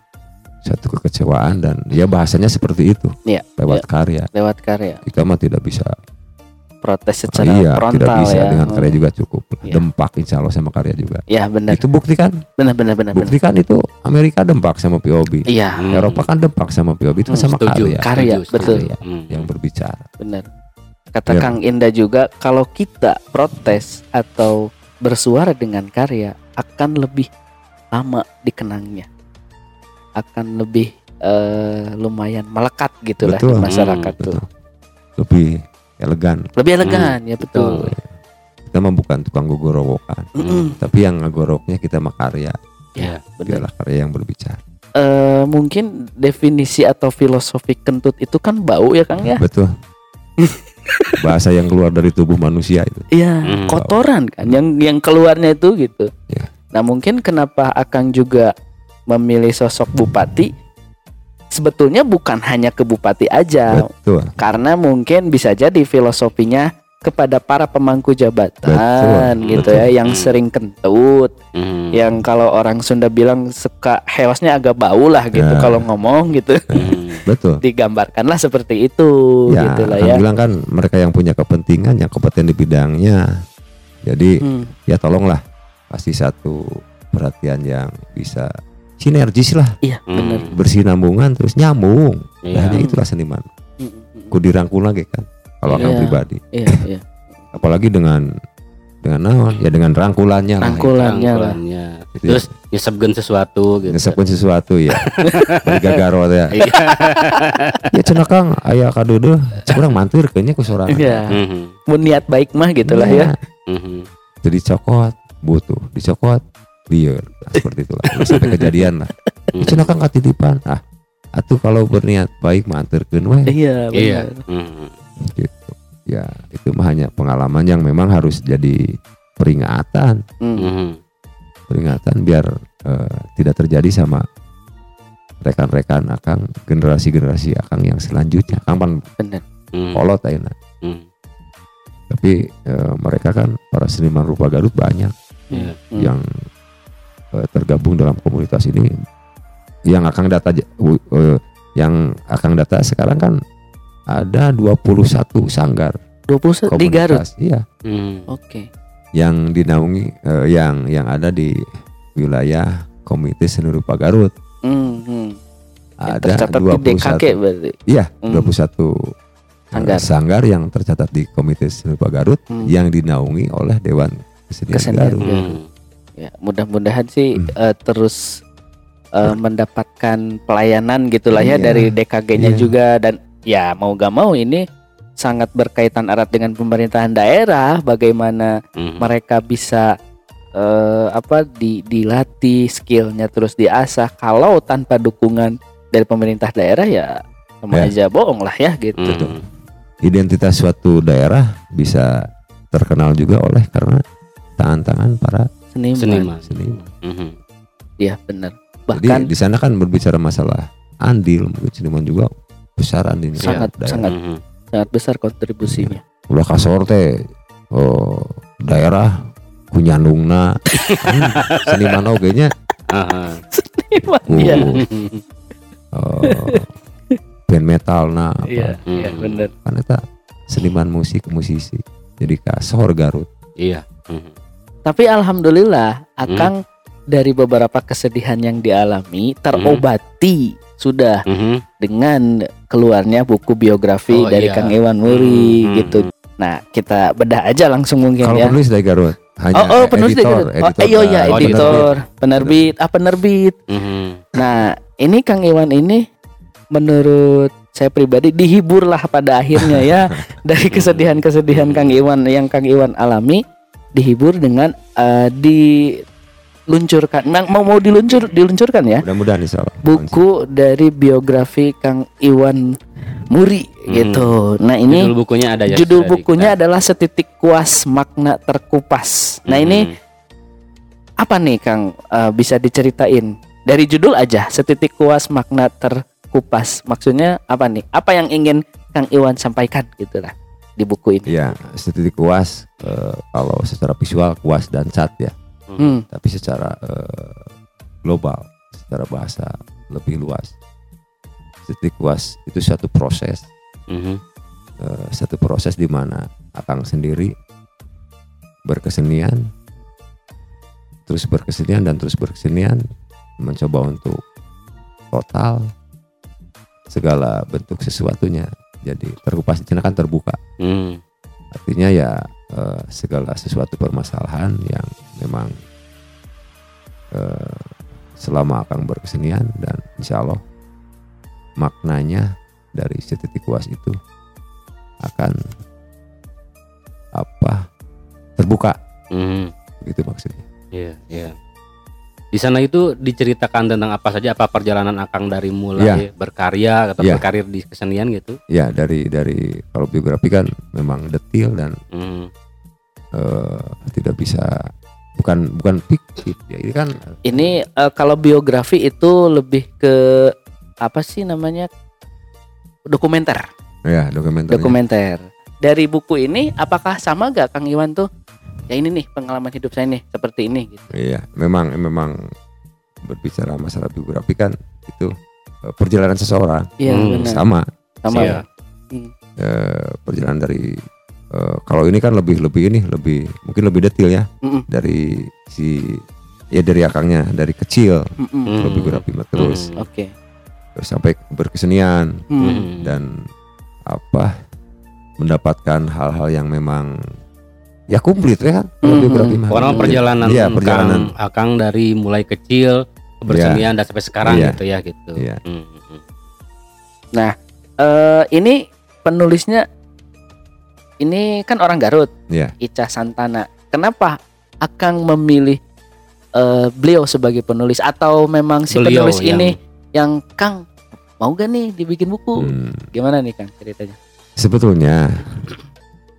Satu kekecewaan dan ya bahasanya seperti itu. Iya, Lewat karya. Lewat karya. Kita mah tidak bisa Protes secara iya, frontal tidak bisa ya. dengan karya juga cukup. Iya. Dempak insya Allah sama karya juga. Ya benar. Itu buktikan, Benar benar benar. benar. buktikan itu Amerika dempak sama POB. Iya, Hmm. Eropa kan dempak sama POB itu Hmm, sama Setuju. karya Karya, Setuju, betul. setuju. Hmm. yang berbicara. benar. Kata Biar- Kang Indah juga kalau kita protes atau bersuara dengan karya akan lebih lama dikenangnya. Akan lebih eh, lumayan melekat gitu lah di masyarakat Hmm, tuh. Betul. Lebih elegan. Lebih elegan ya betul. Kita mah bukan tukang gogorowokan, Mm-mm. tapi yang ngegoroknya kita mah karya. Ya, benar. Biarlah karya yang berbicara. Eh, mungkin definisi atau filosofi kentut itu kan bau ya Kang ya. Betul. <laughs> Bahasa yang keluar dari tubuh manusia itu. Iya, Hmm. kotoran kan yang yang keluarnya itu gitu. Ya. Nah, mungkin kenapa Akang juga memilih sosok bupati sebetulnya bukan hanya ke bupati aja Betul. karena mungkin bisa jadi filosofinya kepada para pemangku jabatan Betul, gitu betul. ya yang sering kentut, Hmm. yang kalau orang Sunda bilang suka hewasnya agak bau lah gitu Ya. kalau ngomong gitu. Hmm. <laughs> Betul. Digambarkanlah seperti itu Ya, gitu lah ya. bilang kan mereka yang punya kepentingan, yang kompeten di bidangnya. Jadi Hmm, ya tolonglah kasih satu perhatian yang bisa sinergis lah, iya, Hmm. benar. bersinambungan terus nyambung. Iya. Hanya itulah seniman. Hmm, hmm, Ku dirangkul lagi kan. Kalau Iya. pribadi, Iya, iya. apalagi dengan dengan naon ya dengan rangkulannya lah Rangkulannya lah. Rangkulannya. Gitu ya. Terus nyesepkeun sesuatu gitu. ngesepkeun sesuatu <laughs> ya bari gagaro ya Iya. ya cenah kang aya kadeudeung cek urang mantir kayaknya ku sorangan Iya. Mhm. Mun niat baik mah gitulah ya. Mhm. jadi cokot butuh dicokot liar Nah, seperti itulah sampai kejadian lah Mhm. cenah kang katitipan ah atuh kalau berniat baik mantirkeun we Iya, Iya. benar. Mhm. gitu ya itu mah hanya pengalaman yang memang harus jadi peringatan Hmm. Mhm. peringatan biar eh, tidak terjadi sama rekan-rekan akang generasi-generasi akang yang selanjutnya akang pan Benar. Kolot ayeuna Mhm. tapi eh, mereka kan para seniman rupa Garut banyak Iya. Hmm. yang eh, tergabung dalam komunitas ini yang akang data eh, yang akang data sekarang kan ada 21 sanggar 21 di Garut. komunitas iya Mhm. Oke. yang dinaungi eh, yang yang ada di wilayah Komite Seni Rupa Garut Hmm, hmm. Ada tercatat di 21 DKK berarti. iya Hmm. 21 eh, Sanggar. sanggar yang tercatat di Komite Seni Rupa Garut Hmm. yang dinaungi oleh Dewan Kesenian, Kesenian Garut Mhm. Ya, mudah-mudahan sih Hmm. eh, terus eh, mendapatkan pelayanan gitulah ya Iya. dari DKG-nya Iya. juga dan ya mau gak mau ini sangat berkaitan erat dengan pemerintahan daerah bagaimana Mhm. mereka bisa eh, apa di dilatih skillnya terus diasah kalau tanpa dukungan dari pemerintah daerah ya sama Ya. aja bohong lah ya gitu Mhm. identitas suatu daerah bisa terkenal juga oleh karena tangan-tangan para seniman, Seniman. seniman. Mhm. ya benar Jadi bahkan di sana kan berbicara masalah andil mungkin seniman juga besar andilnya Sangat, daerah. sangat. Mhm. sangat besar kontribusinya ulah kasor teh oh, daerah kunyandungna <laughs> kan seniman oge nya seniman Uh. ya <laughs> band metal nah apa. iya iya Hmm. benar kan seniman musik musisi jadi kasor Garut Iya. Mhm. Tapi alhamdulillah Akang dari beberapa kesedihan yang dialami terobati sudah Mhm. dengan keluarnya buku biografi Oh, dari iya. Kang Iwan Muri Hmm. gitu. Nah, kita bedah aja langsung mungkin kalau ya. penulis dari Garut hanya Oh, oh penulis dari editor, Garut. Oh, editor iya iya Oh, editor, penerbit, ah penerbit. Mhm. Nah, ini Kang Iwan ini menurut saya pribadi dihiburlah pada akhirnya ya <laughs> dari kesedihan-kesedihan Kang Iwan yang Kang Iwan alami dihibur dengan eh, diluncurkan Memang mau mau diluncur diluncurkan ya mudah-mudahan insya Allah buku dari biografi Kang Iwan Muri Hmm. gitu. Nah, ini judul bukunya ada ya. judul bukunya kita. adalah Setitik Kuas Makna Terkupas. Nah, ini Mhm. apa nih Kang Eh, bisa diceritain dari judul aja Setitik Kuas Makna Terkupas. Maksudnya apa nih? Apa yang ingin Kang Iwan sampaikan gitu lah di buku ini. ya estetik kuas eh, kalau secara visual kuas dan cat ya Hmm. tapi secara eh, global secara bahasa lebih luas estetik kuas itu satu proses Mhm. eh, satu proses di mana akang sendiri berkesenian terus berkesenian dan terus berkesenian mencoba untuk total segala bentuk sesuatunya jadi terkupas di kan terbuka Mhm. artinya ya eh, segala sesuatu permasalahan yang memang eh, selama akang berkesenian dan insya Allah maknanya dari setitik kuas itu akan apa terbuka Mhm. gitu maksudnya Iya, iya. Di sana itu diceritakan tentang apa saja apa perjalanan Akang dari mulai Iya. berkarya atau Iya. berkarir di kesenian gitu. ya dari dari kalau biografi kan memang detil dan Mhm. eh, tidak bisa bukan bukan fiktif ya ini kan Ini eh, kalau biografi itu lebih ke apa sih namanya? dokumenter. ya dokumenter dokumenter. Dari buku ini apakah sama gak Kang Iwan tuh? Ya ini nih pengalaman hidup saya nih seperti ini gitu. Iya, memang memang berbicara masalah biografi kan itu eh, perjalanan seseorang Iya Hmm, benar. sama Sama. Iya. eh, perjalanan dari eh, kalau ini kan lebih lebih ini lebih mungkin lebih detail ya Mm-mm. dari si ya dari akangnya dari kecil Mm-mm. Hmm. kalau biografi terus Hmm. Oke. terus sampai berkesenian Hmm. Mhm. dan apa mendapatkan hal-hal yang memang ya komplit ya kan biografi mah. Orang perjalanan, Iya, perjalanan. Kang Akang dari mulai kecil kebersemian dan sampai sekarang Iya. gitu ya gitu. Iya. Hmm, hmm. Eh, ini penulisnya ini kan orang Garut, Iya. Ica Santana. Kenapa Akang memilih eh, beliau sebagai penulis atau memang si Beliau penulis yang- ini yang Kang mau gak nih dibikin buku? Hmm. Gimana nih Kang ceritanya? Sebetulnya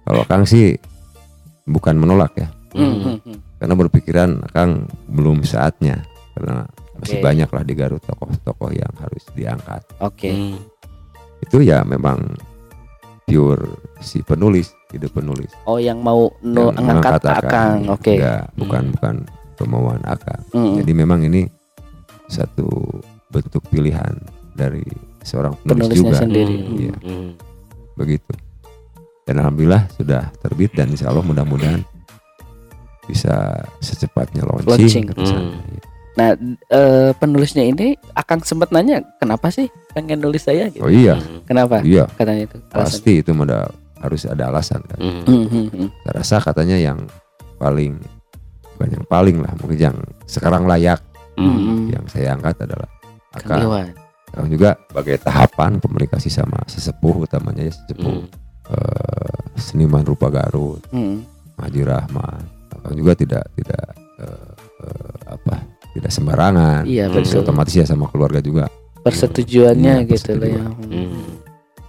kalau Kang sih bukan menolak ya, Hmm, Hmm. hmm, hmm. karena berpikiran Kang belum saatnya karena masih Oke. banyak lah di Garut tokoh-tokoh yang harus diangkat. Oke. Hmm. Itu ya memang pure si penulis, ide penulis. Oh yang mau no, yang mengangkat Akang. Oke. Enggak, bukan Hmm. bukan kemauan Akang. Hmm, Jadi memang ini satu bentuk pilihan dari seorang penulis Penulisnya juga sendiri. Hmm, Iya. hmm. begitu. Dan alhamdulillah sudah terbit dan insya Allah mudah-mudahan bisa secepatnya launching. Launching. Hmm. Iya. Nah eh, penulisnya ini Akang sempat nanya kenapa sih pengen nulis saya? Gitu. Oh iya, Hmm. Kenapa? iya Katanya itu. alasan. pasti itu ada harus ada alasan kan. Hmm. Hmm, hmm, hmm. Saya rasa katanya yang paling bukan yang paling lah, mungkin yang sekarang layak Hmm. Hmm. yang saya angkat adalah Kang akan Iwan. sekarang juga sebagai tahapan komunikasi sama sesepuh utamanya ya sesepuh Hmm. Eh, seniman rupa Garut, Hmm. Haji Rahman. Juga tidak tidak eh, eh, apa tidak sembarangan. Iya Hmm. betul. Otomatis ya sama keluarga juga. Persetujuannya Iya, gitu lah ya. persetujuan. Hmm.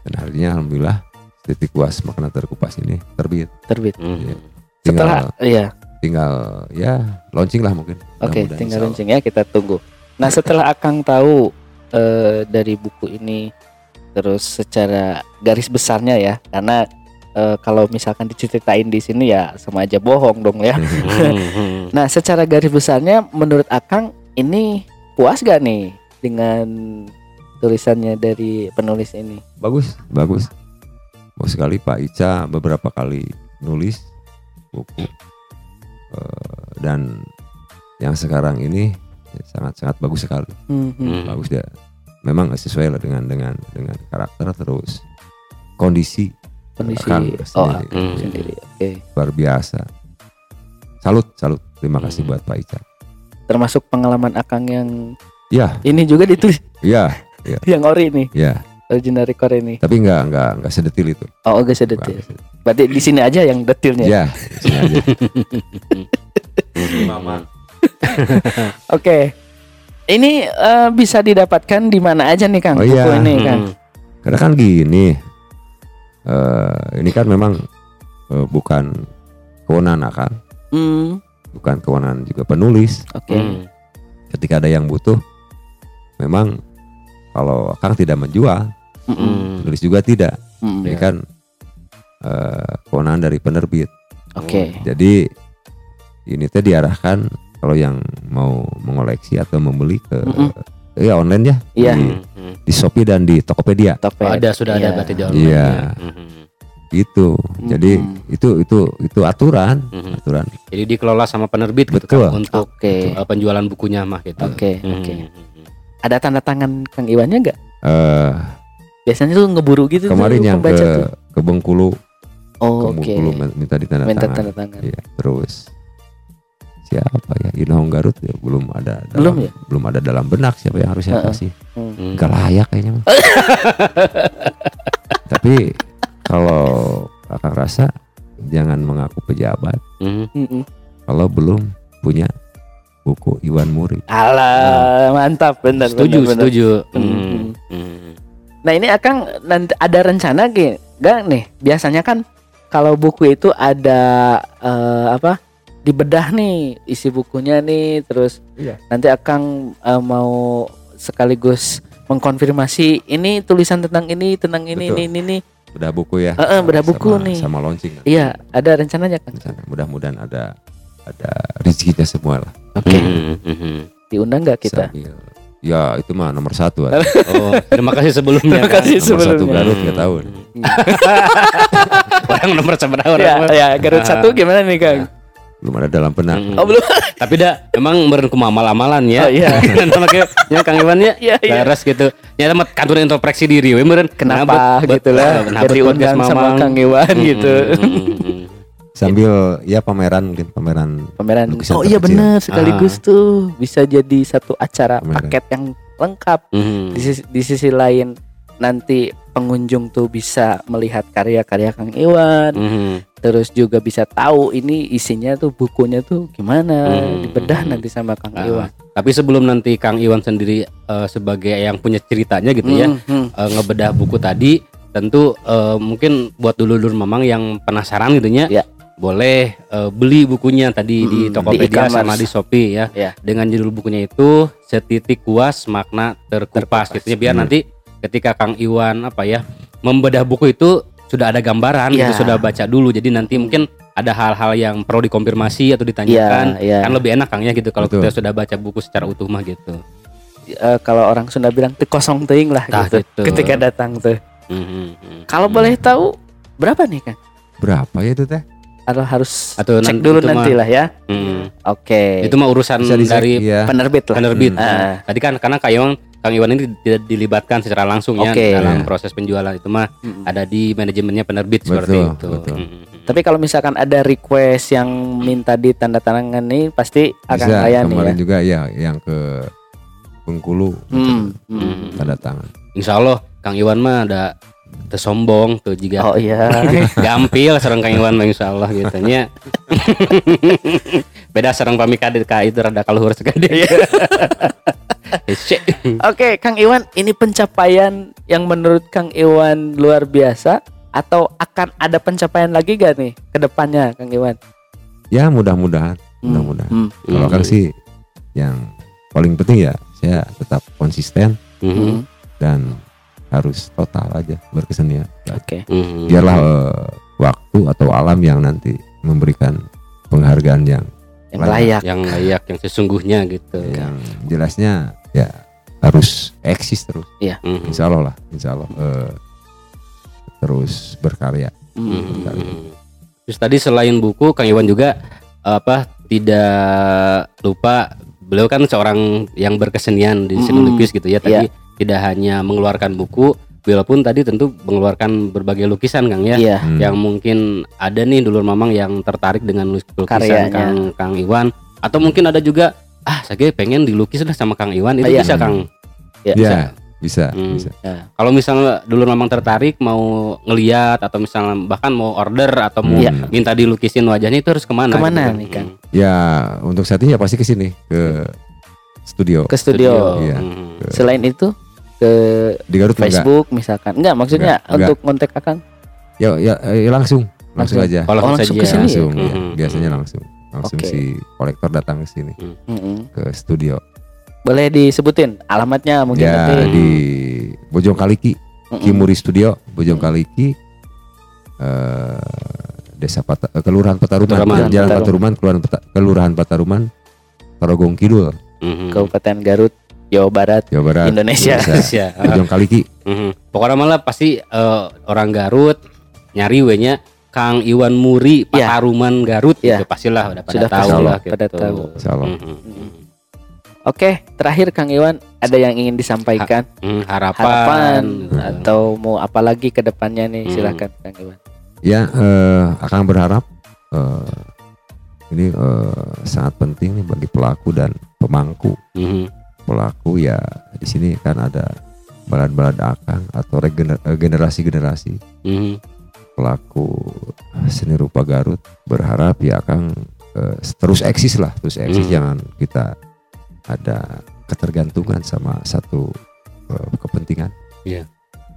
Dan harinya alhamdulillah titik puas makna terkupas ini terbit. Terbit. Hmm. Iya. Setelah iya, tinggal ya launching lah mungkin. oke, Mudah-mudahan tinggal launching ya kita tunggu. Nah, setelah Akang tahu eh, dari buku ini terus secara garis besarnya ya, karena eh, kalau misalkan diceritain di sini ya sama aja bohong dong ya. <laughs> Nah, secara garis besarnya menurut Akang ini puas gak nih dengan tulisannya dari penulis ini? bagus, bagus. Bagus sekali Pak Ica beberapa kali nulis buku Eh, dan yang sekarang ini sangat-sangat bagus sekali. Hmm, hmm. Hmm. Bagus dia. Memang sesuai lah dengan dengan dengan karakter terus kondisi Kondisi Akang oh sendiri. Akang Hmm. sendiri. Oke. luar biasa. Salut, salut. Terima kasih Hmm. buat Pak Ica. Termasuk pengalaman Akang yang Ya, ini juga ditulis ya, <laughs> yang ori nih, ya. original record ini. Tapi nggak nggak nggak sedetil itu. Oh, oke Nggak sedetil. sedetil. Berarti di sini aja yang detilnya. Ya, di sini aja. <laughs> Mama. Oke. Ini eh, bisa didapatkan di mana aja nih Kang Oh, buku iya. ini Kang? Hmm. Karena kan gini, eh ini kan memang eh, bukan kewenangan Akang, Hmm, bukan kewenangan juga penulis. Oke. Hmm. Ketika ada yang butuh, memang kalau Akang tidak menjual, Mm-mm. Hmm. penulis juga tidak. Mm-mm. Ini kan eh, kewenangan dari penerbit. Oke. Jadi ini teh diarahkan kalau yang mau mengoleksi atau membeli ke Mm-mm. ya online ya Iya. di, Hmm. di Shopee dan di Tokopedia. Oh, ada sudah Iya. ada berarti di online. Iya. ya. Hmm. gitu. Jadi Mm-mm. itu itu itu aturan Hmm. aturan. Jadi dikelola sama penerbit gitu Betul. kan untuk Oke. uh, penjualan bukunya mah gitu. Oke. Hmm. Oke. Ada tanda tangan Kang Iwannya nggak? Eh Biasanya tuh ngeburu gitu kemarin tuh yang ke pembaca tuh. ke Bengkulu, Oh, ke oke. Bengkulu men- minta ditanda Minta tangan. tanda tangan. Iya, terus siapa ya Inhong Garut ya belum ada dalam, Belum ya? belum ada dalam benak siapa yang harus saya Heeh. kasih. Hmm. Hmm. Gak layak kayaknya mah. <laughs> Tapi kalau kakak rasa jangan mengaku pejabat Hmm. Mm-mm. kalau belum punya buku Iwan Muri. Alah, mantap bener Setuju, bener, bener. setuju. Hmm. Hmm. Hmm. Nah ini Akang nanti ada rencana gak, nih? Biasanya kan kalau buku itu ada eh, apa dibedah nih isi bukunya nih, terus Iya. nanti Akang eh, mau sekaligus mengkonfirmasi ini tulisan tentang ini, tentang ini, Betul. ini, ini, ini. Bedah buku ya. Eh, eh, bedah buku sama, nih. Sama launching. Iya, ada rencananya kan? Rencana. Mudah-mudahan ada ada rezekinya semua lah. Oke, Hmm. Hmm. diundang nggak kita? Sambil- Ya itu mah nomor satu. <laughs> Oh, terima kasih sebelumnya. Terima kasih nomor satu sebelumnya. Garut nggak tahu. Kan. Orang nomor seberapa orang? Ya, ya Garut satu gimana nih Kang? Belum ada dalam benak. Hmm. Oh belum? <laughs> Tapi dah emang meureun kumaha amalan ya. Oh, iya. Dan sama kayak nya Kang Iwan ya. Iya, iya. Laras gitu. Nyata mah kantor introspeksi diri we meureun. Kenapa Nah, bet- gitu lah? nah, Jadi undang sama Mamang. Kang Iwan Hmm, gitu. <laughs> sambil ya pameran mungkin pameran pameran oh iya benar sekaligus tuh bisa jadi satu acara Pameran. paket yang lengkap Mhm. di sisi, di sisi lain nanti pengunjung tuh bisa melihat karya-karya Kang Iwan Mhm. terus juga bisa tahu ini isinya tuh bukunya tuh gimana Hmm. dibedah nanti sama Kang Ah, Iwan Tapi sebelum nanti Kang Iwan sendiri eh, sebagai yang punya ceritanya gitu ya, Hmm, hmm. eh, ngebedah buku tadi, tentu eh, mungkin buat dulur-dulur mamang yang penasaran gitu ya, Ya. boleh eh, beli bukunya tadi di Mm-mm, Tokopedia di e-commerce. sama di Shopee ya. Ya. Dengan judul bukunya itu Setitik Kuas Makna Terkupas, Terkupas. gitu ya. Biar Hmm. nanti ketika Kang Iwan apa ya membedah buku itu sudah ada gambaran, Ya. gitu, sudah baca dulu. Jadi nanti mungkin ada hal-hal yang perlu dikonfirmasi atau ditanyakan. Iya, iya. Kan lebih enak Kang ya gitu kalau Betul. kita sudah baca buku secara utuh mah gitu. Eh, kalau orang Sunda bilang "Teu kosong teuing lah Tah, gitu gitu. ketika datang tuh Mhm. kalau boleh tahu berapa nih Kang berapa ya itu teh atau harus Atau cek dulu itu nanti lah ya Mhm. oke Itu mah urusan dicek dari ya penerbit lah penerbit. Hmm. Ah. Tadi kan karena Kang Iwan, Kang Iwan ini tidak dilibatkan secara langsung ya Oke. dalam Ya. proses penjualan itu mah Mm-mm. ada di manajemennya penerbit Betul, seperti itu. betul. Mhm. Tapi kalau misalkan ada request yang minta ditandatangan nih pasti akan bisa kaya nih ya. kemarin juga ya yang ke Bengkulu Hmm, hmm. Hmm. tanda tangan Insya Allah Kang Iwan mah ada tersombong tuh jika Oh iya. <laughs> gampil serang Kang Iwan mah insya Allah gitu nya. <laughs> Beda serang pamikadir ka itu rada kaluhur sekali. <laughs> <laughs> Oke, Kang Iwan, ini pencapaian yang menurut Kang Iwan luar biasa atau akan ada pencapaian lagi gak nih ke depannya Kang Iwan? ya mudah-mudahan Hmm, mudah-mudahan hmm, kalau Hmm. Kang sih yang paling penting ya saya tetap konsisten hmm. dan harus total aja berkesenian Oke. Mhm. biarlah eh, waktu atau alam yang nanti memberikan penghargaan yang Yang Layak. layak. yang layak yang sesungguhnya gitu. yang jelasnya ya harus eksis terus Mhm. insya Allah lah insya Allah eh, terus berkarya Hmm. Mhm. Terus tadi selain buku, Kang Iwan juga apa tidak lupa beliau kan seorang yang berkesenian di seni Mm-mm. lukis gitu ya. Tadi tidak hanya mengeluarkan buku, beliau pun tadi tentu mengeluarkan berbagai lukisan Kang ya. Iya. Hmm. Yang mungkin ada nih dulur mamang yang tertarik dengan lukis- lukisan Karyanya. Kang Kang Iwan atau mungkin ada juga ah saya pengen dilukis lah sama Kang Iwan itu Iya. bisa Kang. Ya, ya bisa Hmm. bisa Kalau misalnya dulur mamang tertarik mau ngeliat atau misalnya bahkan mau order atau mau Iya. minta dilukisin wajahnya itu harus ke mana? Ke mana gitu nih, Kang? ya untuk saat ini ya pasti ke sini ke studio Ke studio. Iya. Hmm. Selain itu ke di Garut enggak Facebook misalkan. Enggak, maksudnya Enggak, enggak. untuk kontak Akang. ya, ya, ya langsung langsung, Langsung. aja Oh, langsung Oh, langsung ke langsung ya. Mhm. biasanya langsung langsung Oke. si kolektor datang ke sini Mm-mm. ke studio Boleh disebutin alamatnya mungkin ya nanti. di Bojong Kaliki Mm-mm. Kimuri Studio Bojong Kaliki eh, Desa Pata, eh, Kelurahan Pataruman Pataruman. Jalan- Jalan Pataruman. Pataruman Kelurahan, Peta- Kelurahan Pataruman Tarogong Kidul Mhm. Kabupaten Garut, Jawa Barat, Jawa Barat Indonesia. Indonesia. Ah, Bojong Kaliki mhm. Pokoknya malah pasti eh, orang Garut nyari wenya Kang Iwan Muri Ya. Pataruman Garut Ya. gitu pastilah udah pada Sudah tahu lah pada gitu. tahu. Insya Allah. Mhm. Oke, terakhir Kang Iwan ada yang ingin disampaikan Hmm, harapan, harapan gitu. atau mau apa lagi ke depannya nih Hmm. silakan Kang Iwan. ya eh, akan berharap eh, ini eh, sangat penting nih bagi pelaku dan pemangku Mhm. pelaku ya di sini kan ada balad-balad akang atau regener- eh, generasi-generasi Mhm. Pelaku seni rupa Garut berharap ya Kang eh, terus eksis lah terus eksis Hmm. jangan kita ada ketergantungan sama satu eh, kepentingan Iya.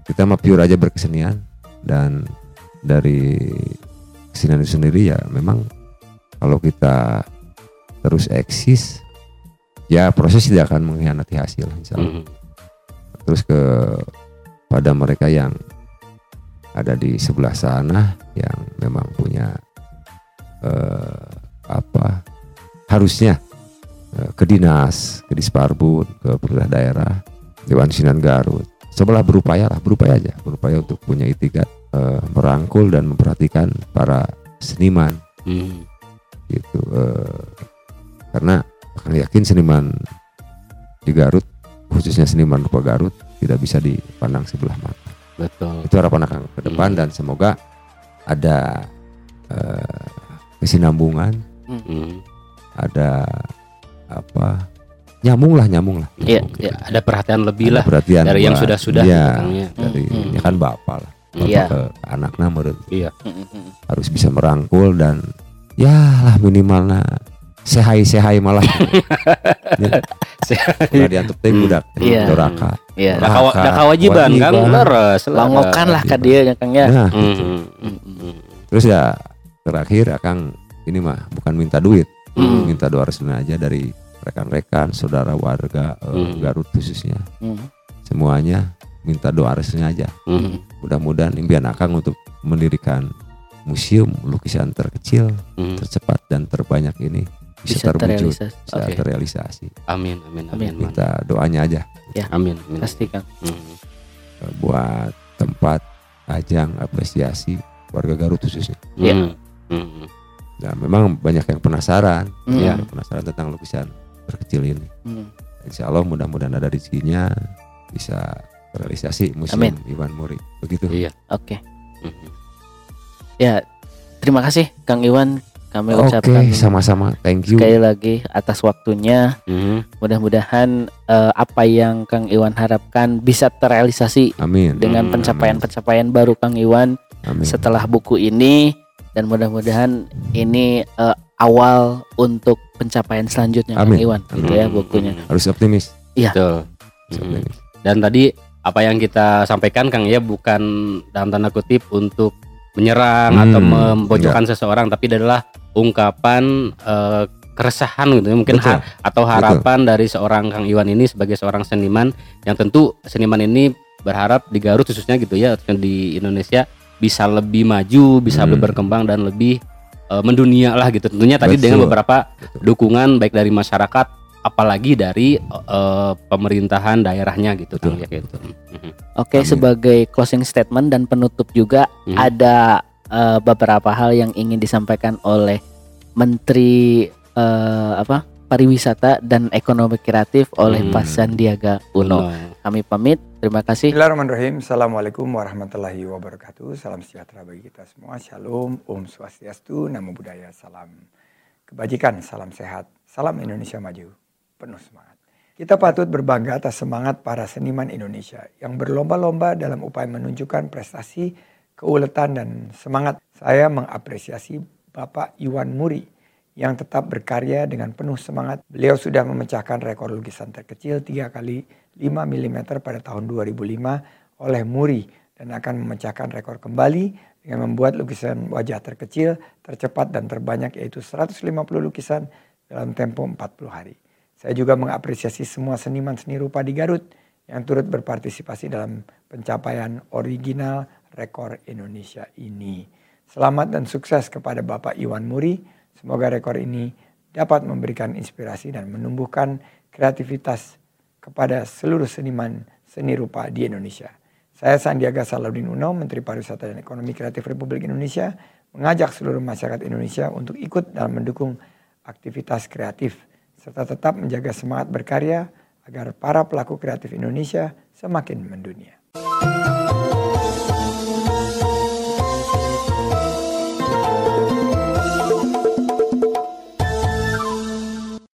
kita mah pure aja berkesenian dan dari kesenian itu sendiri ya memang kalau kita terus eksis ya proses tidak akan mengkhianati hasil insya Allah Mhm. terus ke pada mereka yang ada di sebelah sana yang memang punya eh, apa harusnya eh, ke dinas ke disparbun ke pemerintah daerah dewan sinan Garut. Sebelah berupaya lah berupaya aja berupaya untuk punya itikat eh, merangkul dan memperhatikan para seniman. Mhm. gitu eh, karena akan yakin seniman di Garut khususnya seniman rupa Garut tidak bisa dipandang sebelah mata Betul. itu harapan akan ke depan Hmm. dan semoga ada eh, kesinambungan, Hmm. ada apa nyambung lah nyambung lah. Iya, iya. gitu. Ada perhatian lebih Ada lah perhatian dari yang sudah-sudah gitu, ya. dari Hmm, ya kan bapak lah. Bapak Iya. ke, anaknya menurut Iya. Harus bisa merangkul dan ya lah minimalnya sehai sehai malah <laughs> ya, udah diantuk teh budak Iya. doraka Iya. Kawa- dah kewajiban Kang, Kewajiban. leres lah. Ke dia ya Kang ya. nah Hmm, gitu. hmm, Mm, hmm, mm. terus ya terakhir akang ini mah bukan minta duit minta doa restu aja dari rekan-rekan saudara warga eh. Garut khususnya Mm. semuanya minta doa restunya aja mudah-mudahan impian akang untuk mendirikan museum lukisan terkecil tercepat dan terbanyak ini bisa, Bisa terwujud terrealisasi. bisa Oke. terrealisasi Amin, amin, amin, Amin. amin. minta doanya aja Amin, amin. Pasti Kang. Hmm. eh, buat tempat ajang apresiasi warga Garut khususnya Iya. Hmm, hmm, Nah, memang banyak yang penasaran, Mm. ya, penasaran tentang lukisan terkecil ini. Mm. Insya Allah mudah-mudahan ada rezekinya bisa terrealisasi Amin. Iwan Muri. Begitu. Iya. Oke. Hmm. Ya, terima kasih Kang Iwan. Kami Oke, ucapkan sama-sama. Thank you. sekali lagi atas waktunya. Hmm. Mudah-mudahan eh, apa yang Kang Iwan harapkan bisa terrealisasi Amin. dengan Hmm, pencapaian-pencapaian baru Kang Iwan Amin. setelah buku ini dan mudah-mudahan ini eh, awal untuk pencapaian selanjutnya Kang Amin. Iwan gitu ya Hmm. bukunya. Harus optimis. Betul. Harus Hmm. optimis. Dan tadi apa yang kita sampaikan Kang ya bukan dalam tanda kutip untuk menyerang Hmm, atau memojokkan seseorang tapi adalah ungkapan eh, keresahan gitu ya, mungkin Betul. ha- atau harapan dari seorang Kang Iwan ini sebagai seorang seniman yang tentu seniman ini berharap di Garut khususnya gitu ya di Indonesia bisa lebih maju, bisa Hmm. lebih berkembang dan lebih eh, mendunia lah gitu. Tentunya tadi Betul. dengan beberapa Betul. dukungan baik dari masyarakat apalagi dari eh, pemerintahan daerahnya gitu Betul. Kang, ya gitu. Oke, Amin. sebagai closing statement dan penutup juga Hmm. ada eh, beberapa hal yang ingin disampaikan oleh Menteri eh, apa pariwisata dan ekonomi kreatif oleh Hmm. Pak Sandiaga Uno. Uno. Kami pamit. Terima kasih. Bismillahirrahmanirrahim. Assalamualaikum warahmatullahi wabarakatuh. Salam sejahtera bagi kita semua. Shalom, Om Swastiastu, Namo Buddhaya, salam kebajikan, salam sehat, salam Indonesia maju, penuh semangat. Kita patut berbangga atas semangat para seniman Indonesia yang berlomba-lomba dalam upaya menunjukkan prestasi, keuletan dan semangat. Saya mengapresiasi Bapak Iwan Muri yang tetap berkarya dengan penuh semangat. Beliau sudah memecahkan rekor lukisan terkecil 3 kali 5 mm pada tahun 2005 oleh Muri dan akan memecahkan rekor kembali dengan membuat lukisan wajah terkecil, tercepat dan terbanyak yaitu 150 lukisan dalam tempo 40 hari. Saya juga mengapresiasi semua seniman seni rupa di Garut yang turut berpartisipasi dalam pencapaian original rekor Indonesia ini. Selamat dan sukses kepada Bapak Iwan Muri. Semoga rekor ini dapat memberikan inspirasi dan menumbuhkan kreativitas kepada seluruh seniman seni rupa di Indonesia. Saya Sandiaga Salahuddin Uno, Menteri Pariwisata dan Ekonomi Kreatif Republik Indonesia, mengajak seluruh masyarakat Indonesia untuk ikut dalam mendukung aktivitas kreatif serta tetap menjaga semangat berkarya agar para pelaku kreatif Indonesia semakin mendunia.